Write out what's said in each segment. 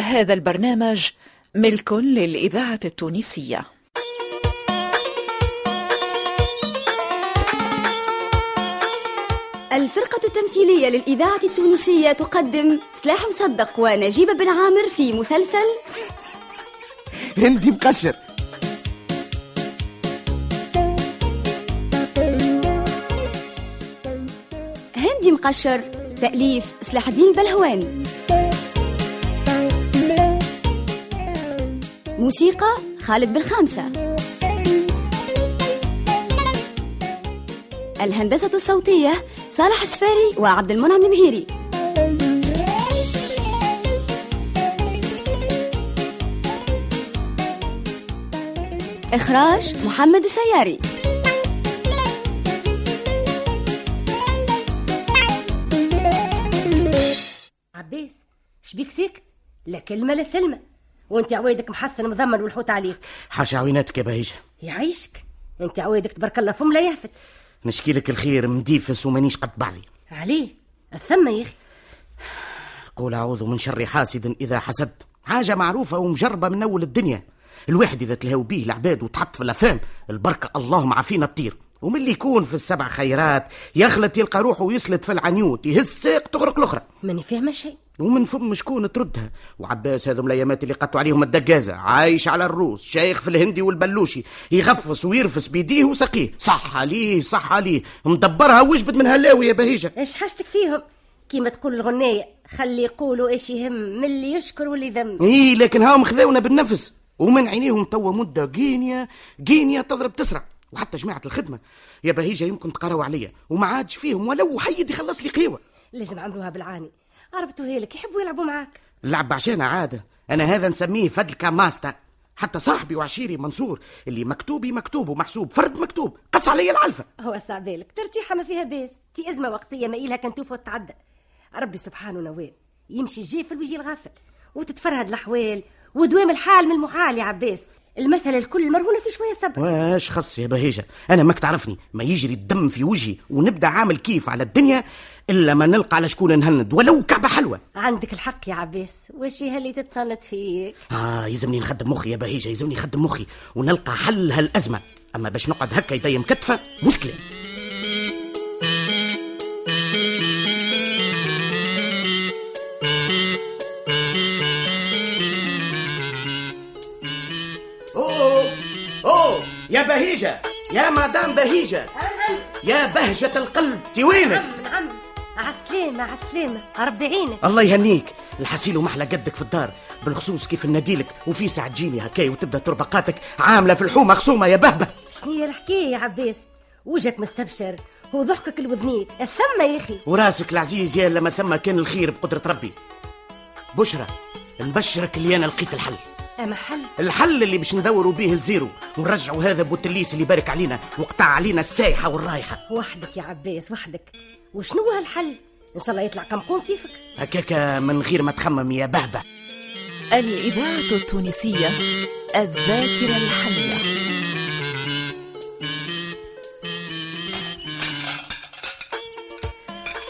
هذا البرنامج ملك للإذاعة التونسية. الفرقة التمثيلية للإذاعة التونسية تقدم سلاح مصدق ونجيب بن عامر في مسلسل هندي مقشر. هندي مقشر تأليف سلاح الدين بلهوان. موسيقى خالد بالخامسة الهندسة الصوتية صالح السفاري وعبد المنعم المهيري. إخراج محمد السياري. عباس شبيك ساكت. لا كلمة لا سلمة. وانت عوايدك محسن مضمن والحوت عليك. حاشا عويناتك يا بهيجة. يعيشك. انت عوايدك تبارك الله فم لا يهفت. نشكي لك الخير مديفس ومانيش قد بعضي عليه. الثم يا أخي. قول أعوذ من شر حاسد إذا حسد. حاجة معروفة ومجربة من أول الدنيا. الواحد إذا تلهو بيه العباد وتحط في الأفهام. البركة اللهم عافينا الطير. ومن اللي يكون في السبع خيرات يخلط يلقى روحه ويسلت في العنيوت يهز ساق تغرق الأخرى. ماني فاهمة شيء. ومن فم شكون تردها. وعباس هذم الأيامات اللي قطوا عليهم الدقازه عايش على الروس. شايخ في الهندي والبلوشي. يغفص ويرفس بيديه وسقيه. صح عليه صح عليه. مدبرها وجبت من هلاوي يا بهيجة. إيش حاجتك فيهم؟ كيما تقول الغنية. خلي يقولوا إيش يهم. من اللي يشكر واللي ذم إيه لكن هاهم خذونا بالنفس. ومن عينيهم توا مدة جينيا. جينيا تضرب تسرع. وحتى جماعة الخدمة. يا بهيجة يمكن تقرأوا عليا. وما عادش فيهم ولو حيد يخلص لي قهوه لازم عملوها بالعاني. عرفتوا هيلك يحبوا يلعبوا معاك. اللعب عشان عادة. أنا هذا نسميه فدل كماستا حتى صاحبي وعشيري منصور اللي مكتوبي مكتوب ومحسوب فرد مكتوب. قص علي العلفة. هو صعبالك ترتيحة ما فيها باس تي أزمة وقتية ما إلها كان توفى وتتعدى ربي سبحانه نوال يمشي الجافل ويجي الغافل. وتتفرهد الأحوال ودوام الحال من المحال يا عباس. المسألة الكل مرهونة في شوية صبر. واش خص يا بهيجة؟ أنا ماك تعرفني ما يجري الدم في وجهي ونبدأ عامل كيف على الدنيا إلا ما نلقى على شكون نهند ولو كعبة حلوة. عندك الحق يا عباس وش اللي تتسلط فيك؟ آه يلزمني نخدم مخي يا بهيجة يلزمني نخدم مخي ونلقى حل هالأزمة. أما باش نقعد هكا يدي مكتفة مشكلة. بهيجة. يا مدام بهيجة. يا بهجة القلب تي وينك نعم عالسلامة عالسلامة ربي يعينك الله يهنيك. الحسيل ومحلى قدك في الدار. بالخصوص كيف نديلك وفي ساعة تجيني هكاي وتبدأ تربقاتك. عاملة في الحومة خصومة يا بهبة. شنو هي الحكاية يا عباس؟ وجهك مستبشر. وضحكك الوذنيت. الثم يا أخي. وراسك العزيز يا لما ثم كان الخير بقدرة ربي. بشرى. نبشرك اللي أنا لقيت الحل. أما حل؟ الحل اللي باش ندوروا بيه الزيرو ونرجعوا هذا بوتليس اللي بارك علينا وقطع علينا السايحة والرايحة. وحدك يا عباس وحدك. وشنو هالحل إن شاء الله يطلع قمقوم كيفك؟ هكاكا من غير ما تخمم يا بهبة. الإذاعة التونسية الذاكرة الحية.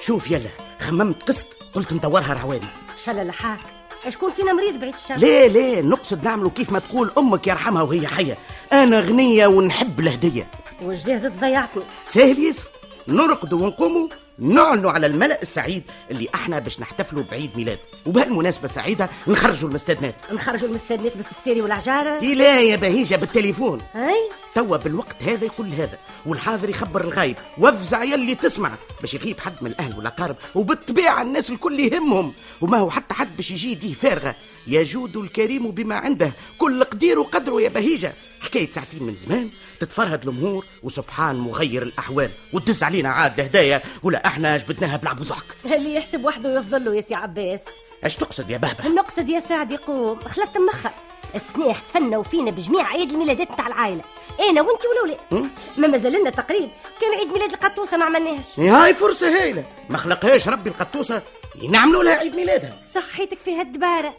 شوف يلا خممت قسط قلت ندورها رعواني شلا لحاك شكون فينا مريض بعيد الشر؟ ليه ليه؟ نقصد نعملوا كيف ما تقول أمك يرحمها وهي حية. أنا غنية ونحب الهدية. والجهز ضيعتني. سهل ياسر. نرقدوا ونقوموا نعلنوا على الملأ السعيد اللي إحنا باش نحتفلوا بعيد ميلاد. وبهالمناسبة السعيدة نخرجوا المستدنات. نخرجوا المستدنات بالسفسيري والعجارة. لا يا بهيجة بالتليفون. هاي توا بالوقت هذا يقول هذا والحاضر يخبر الغايب. وافزع يلي تسمع. باش يغيب حد من الأهل والأقارب وبالطبيعة الناس الكل يهمهم. وما هو حتى حد باش يجي يديه فارغة. يجود الكريم بما عنده. كل قدير وقدره يا بهيجة. حكاية ساعتين من زمان تتفرهد الأمور وسبحان مغير الأحوال وتدز علينا عاد هدايا ولا إحنا جبدناها بلعب وضحك. اللي يحسب وحده يفضل له يا سي عباس؟ اش تقصد يا بهبة؟ النقصد يا سعد يقوم خلت مخر. السناح تفنوا فينا بجميع عيد الميلادات تاع العائلة. أنا وأنت والاولاد ما مازال لنا تقريب. كان عيد ميلاد القطوسة ما عملناهش. هاي فرصة هايله ما خلقهاش ربي القطوسة نعملوا لها عيد ميلادها. صحيتك في هالدباره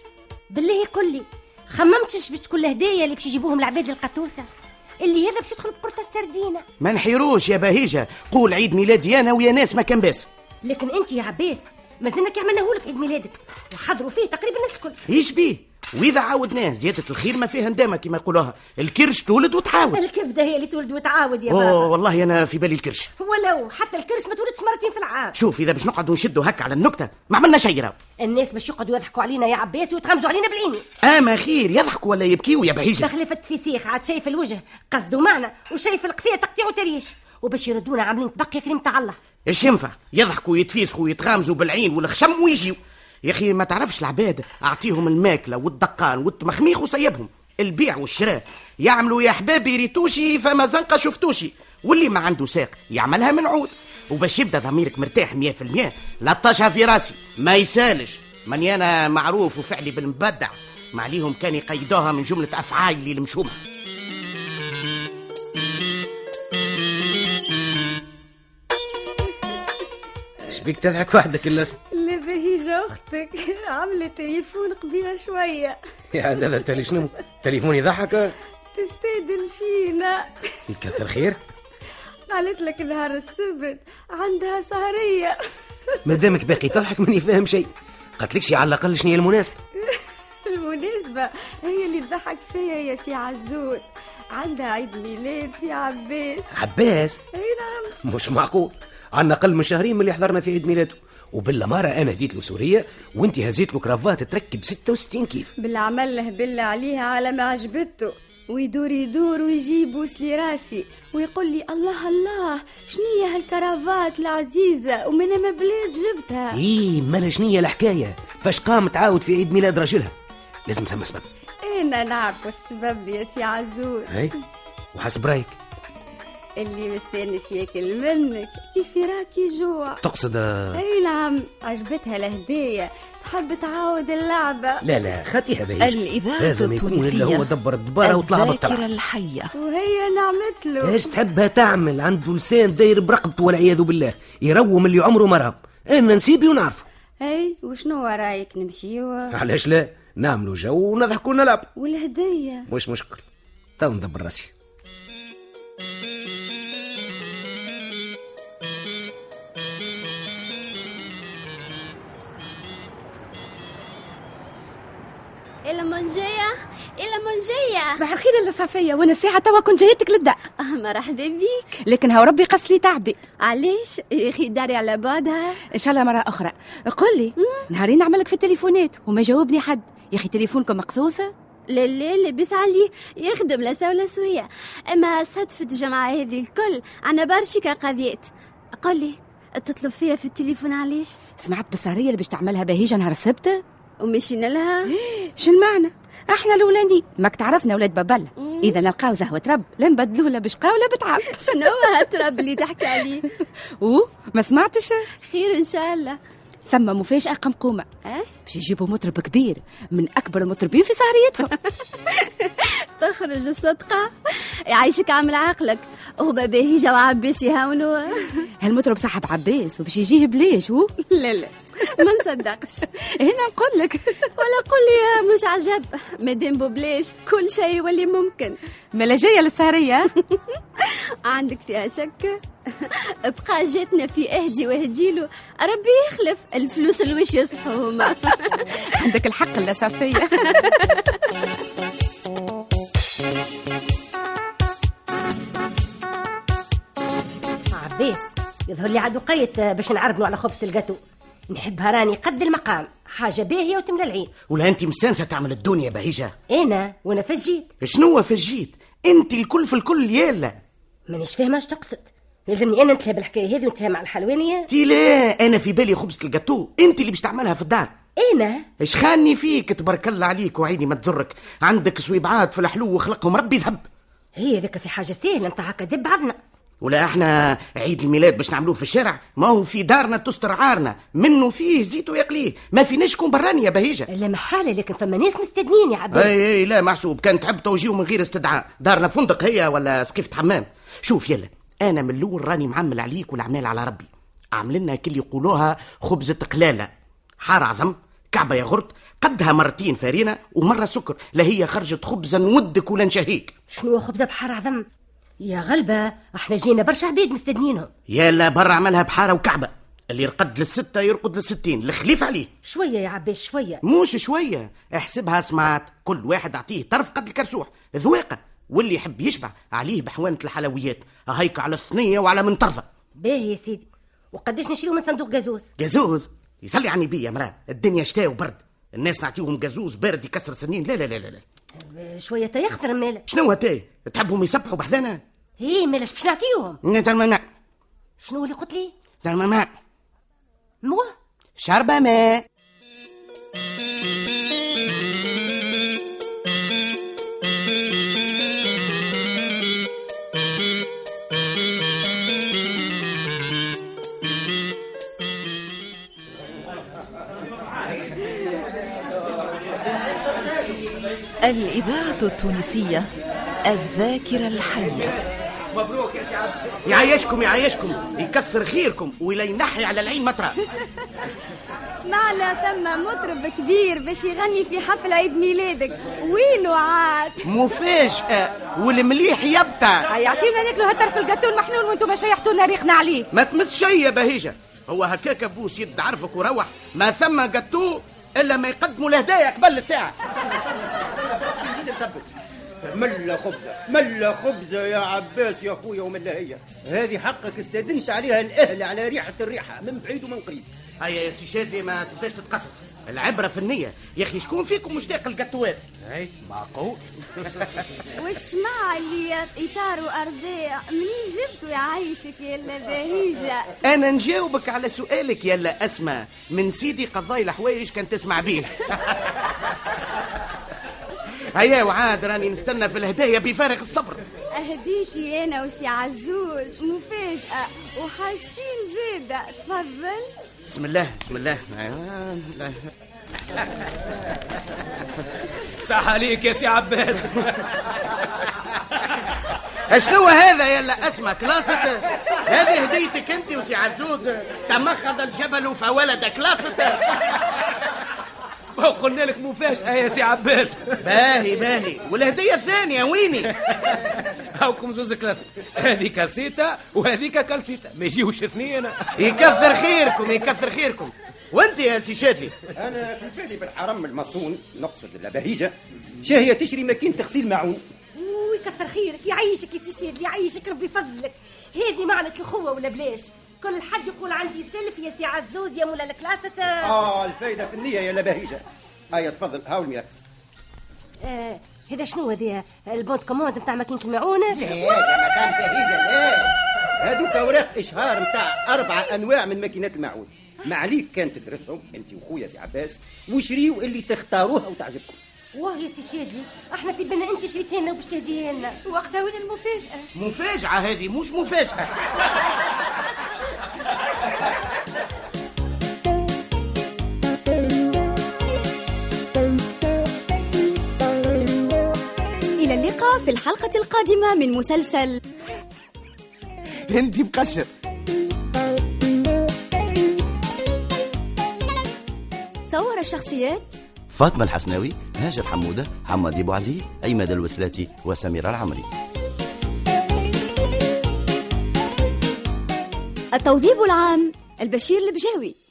بالله قل لي خممتش بتكون الهدايا اللي باش يجيبوهم العباد القطوسه اللي هذا باش يدخل بقرطة السردينة. ما نحيروش يا بهيجة. قول عيد ميلادي أنا ويا ناس ما كان باس. لكن انت يا عباس ما زلنا كي عملناه لك عيد ميلادك وحضروا فيه تقريبا الناس الكل. إيش بيه؟ وإذا عاودناه زيادة الخير ما فيها ندامة كما يقولوها. الكرش تولد وتعاود. الكبدة هي اللي تولد وتعاود يا بابا. والله أنا في بالي الكرش. ولو حتى الكرش ما تولدش مرتين في العام. شوف إذا باش نقعدوا نشدوا هكا على النكتة ما عملنا شيء راهو الناس باش يقعدوا يضحكوا علينا يا عباس ويتغمزوا علينا بالعيني. اما خير يضحكوا ولا يبكيوا يا بهيجة. بخلفة فسيخ عاد شايف الوجه قصدوا معنا وشايف القفية تقطيع وتريش. وباش يردونا عاملين تبقي كريم تاع الله. إيش ينفع؟ يضحكوا ويتفيسخوا ويتغامزوا بالعين والخشم ويجيوا يا أخي ما تعرفش العباد أعطيهم الماكلة والدقان والتمخميخ وصيبهم البيع والشراء يعملوا يا حبابي ريتوشي فما زنقة شفتوشي. واللي ما عنده ساق يعملها من عود. وباش يبدأ ضميرك مرتاح مية في المية لطشها في راسي. ما يسالش. ماني أنا معروف وفعلي بالمبدع. ما عليهم كان يقيدوها من جملة افعالي المشومه شبيك تضحك وحدك الاسم. أختك عملت تليفون قبيلة شوية. يا هذا تالي شنو؟ تليفون يضحك؟ تستهدن فينا. يكثر خير. قالت لك نهار السبت عندها سهرية. مادامك باقي تضحك ماني فاهم شيء. قالت لكش على الأقل شنو هي المناسبة؟ المناسبة هي اللي تضحك فيها يا سي عزوز. عندها عيد ميلاد سي عباس. عباس؟ أي نعم. مش معقول. عنا أقل من شهرين من اللي حضرنا في عيد ميلاده. وبالاماره أنا هديت له سوريه وأنت هزيت له كرافات تركب 66 كيف؟ بالعمل له بالله عليها على ما عجبته. ويدور يدور ويجيب وسلي راسي ويقول لي الله الله شنية هالكرافات العزيزة؟ ومن ما بلاد جبتها. إيه مالا شنية الحكاية؟ فاش قام تعاود في عيد ميلاد راجلها لازم ثم سبب. أنا نعرف السبب يا سي عزوز. هاي وحسب رأيك. اللي مستانس ياكل منك. كيف راكي جوع تقصد أي نعم عجبتها الهدية. تحب تعاود اللعبة. لا لا خاتيها بهيج. الإذاعة هذا ما يكون التونسية إلا هو دبر الدبارة وطلع الذاكرة بالطلع الحية. وهي نعمت له إيش تحبها تعمل؟ عنده لسان داير برقبته والعياذ بالله. يروم اللي عمره ما أنا نسيبي ونعرفه. أي وشنو رأيك نمشيو؟ علاش لا؟ نعملوا جو ونضحكوا ونلعب. والهدية. مش مشكل. تو ندبر راسي. إلا منجية إلا منجية. صباح الخير يا صفية وأنا الساعة توا كنت جايتك للدار آه، مرحبا بيك لكن هو ربي قص لي تعبي. علاش؟ يا أخي داري على بعضها إن شاء الله مرة أخرى. قل لي نهارين نعملك في التليفونات وما جاوبني حد. يا أخي تليفونكم مقصوصة لا لا لبس عليه يخدم لا سولا سوية. أما صدفة الجماعة هذه الكل عنا برشا قضيات قل لي تطلب فيها في التليفون علاش؟ سمعت بالسهرية اللي باش تعملها بهيجة نهار السبت؟ ومشينا لها؟ شو المعنى أحنا الأولاني. ماك تعرفنا ولاد بابلا إذا نلقاو زهوة رب. لا نبدلوا لا بشقاو لا بتعب. شنو هالتراب اللي تحكي عليه؟ و ما سمعتش. خير إن شاء الله. ثم مفاجأة قمقومة. أه؟ باش يجيبوا مطرب كبير من أكبر المطربين في سهريتهم. تخرج الصدقة. يعيشك عامل عقلك. هما باهيجة وعباس يهونوا هالمطرب صاحب عباس وباش يجيه بليش هو لا لا. ما نصدقش. هنا نقول لك. ولا قول لي مش عجب. مادام بوبلاش كل شيء يولي ممكن. ملا جاية للسهرية. عندك فيها شك. بقى جاتنا في اهدي واهديله ربي يخلف. الفلوس الوش يصلحوا هما عندك الحق لا صفية عباس يظهر لي عدو قيت باش نعربنوا على خبز الجاتو نحبها راني قد المقام. حاجة باهية وتملى العين. ولا انت مستانسة تعمل الدنيا بهيجة؟ أنا؟ وأنا فجيت شنو فجيت انت الكل في الكل يالا. مانيش فاهمة اش تقصد. لازمني أنا نتلهى بالحكاية هذه ونتلهى مع الحلوانية. تي لا أنا في بالي خبزه الجاتو انت اللي باش تعملها في الدار. أنا؟ إيش خاني فيك تبارك الله عليك وعيني ما تضرك. عندك سويبعات في الحلو وخلقهم ربي ذهب هي ذاك في حاجة سهلة نتاع هكا دب بعضنا ولا إحنا عيد الميلاد باش نعملوه في الشارع؟ ما هو في دارنا تستر عارنا. منه فيه زيت ويقليه ما في نشكون براني يا بهيجة. لا محالة لكن فما ناس مستدنين يا عباس أي أي لا محسوب كان تحب توجيه من غير استدعاء. دارنا فندق هي ولا سقيفة حمام. شوف يلا أنا من الأول راني معمل عليك والعمال على ربي. عاملنا كل يقولوها خبزة قلالة. حار عظم كعبة ياغورت قدها مرتين فارينة ومرة سكر. لا هي خرجت خبزة نودك ولا نشهيك. شنو خبزة بحر عظم يا غلبة إحنا جينا برشا عبيد مستدنينهم يلا برا عملها بحارة وكعبة. اللي يرقد للستة يرقد للستين الخليف عليه. شوية يا عباس شوية. موش شوية. احسبها سمعت. كل واحد أعطيه طرف قد الكرسوح. ذويقة واللي يحب يشبع عليه بحوانة الحلويات. هيك على الثنية وعلى من طرفة باهي يا سيدي. وقداش نشيلو من صندوق جازوز؟ جازوز؟ يصلي عني بيا مراه الدنيا شتاء وبرد. الناس نعطيهم جازوز بارد يكسر سنين. لا لا لا لا, لا. شوية تيخثر مالا شنو تاي؟ تحبهم يسبحوا بحذانا؟ هي مالاش باش نعطيهم؟ زلمة ماء شنو اللي قلت لي؟ زلمة ماء مو شربة ماء الإذاعة التونسية الذاكرة الحية. مبروك يا سي عبد يعيشكم يعيشكم يكثر خيركم ولا ينحي على العين مطرة سمعنا ثم مطرب كبير باش يغني في حفل عيد ميلادك وينو عاد مفاجأة والمليح يبتع يعطينا ناكلوا هالطرف الجاتو المحنون وأنتم شيحتونا ريقنا عليه ما تمس شي يا بهيجة هو هكاك بوس يد عرفك وروح ما ثم قطو إلا ما يقدموا الهدايا قبل الساعة ملا خبزة. ملا خبزة يا عباس يا أخويا وملا هي؟ هذه حقك استدنت عليها الأهل على ريحة الريحة من بعيد ومن قريب. هيا يا سي شادلي ما تبداش تتقصص. العبرة في النية يا أخي شكون فيكم مشتاق القطوات اي معقول؟ وش مع اللي إطار وأرضية منين جبتوا يعيشك يا باهيجة أنا نجاوبك على سؤالك يلا أسمى من سيدي قضاي الحوايج كان تسمع بيه. هيا وعاد راني نستنى في الهدايا بفارغ الصبر. هديتي أنا وسي عزوز مفاجأة وحاجتين زادة تفضل. بسم الله بسم الله. أيوة. صح عليك يا سي عباس. شنو هذا؟ يلا اسمع كلسيطة هذه هديتك أنت وسي عزوز. تمخض الجبل فولد كلسيطة قلنا لك مفاجأة يا سي عباس. باهي باهي. والهدية الثانية ويني؟ هاوكم زوز كلاس. هذه كاسيتا وهذيك كالسيتا. ما يجيوش اثنين. يكثر خيركم يكثر خيركم. وانت يا سي شادلي؟ أنا في بالي بالحرم المصون نقصد البهيجة شاهية تشري ماكينة تغسيل معون. ويكثر خيرك. يعيشك يا سي شادي يعيشك ربي يفضلك. هذه معنى الأخوة ولا بلاش. كل حد يقول عندي سلف يا سي عزوز يا مولا الكلاسة آه الفايدة في النية يا لبهيجة هيا تفضل هاو الملف آه هذا شنو هذا ال bon de commande نتاع ماكينة المعونة لا يا مدام بهيجة لا هذوك أوراق إشهار نتاع أربعة أنواع من ماكينات المعون ما عليك كان تدرسهم أنت وخويا سي عباس وشريوا اللي تختاروها وتعجبكم. واه يا سي شادلي إحنا في بالنا انت شريتي لنا وباش تهديه لنا وقتها وين المفاجأة؟ مفاجأة هذه مش مفاجأة. إلى اللقاء في الحلقة القادمة من مسلسل انت مقشر صور الشخصيات فاطمة الحسناوي هاجر حمودة حماد أبو عزيز أيمد الوسلاتي وسميرة العمري. التوظيف العام البشير البجاوي.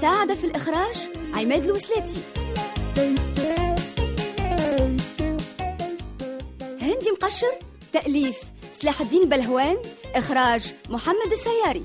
ساعد في الإخراج عماد الوسلاتي. هندي مقشر تأليف سلاح الدين بلهوان إخراج محمد السياري.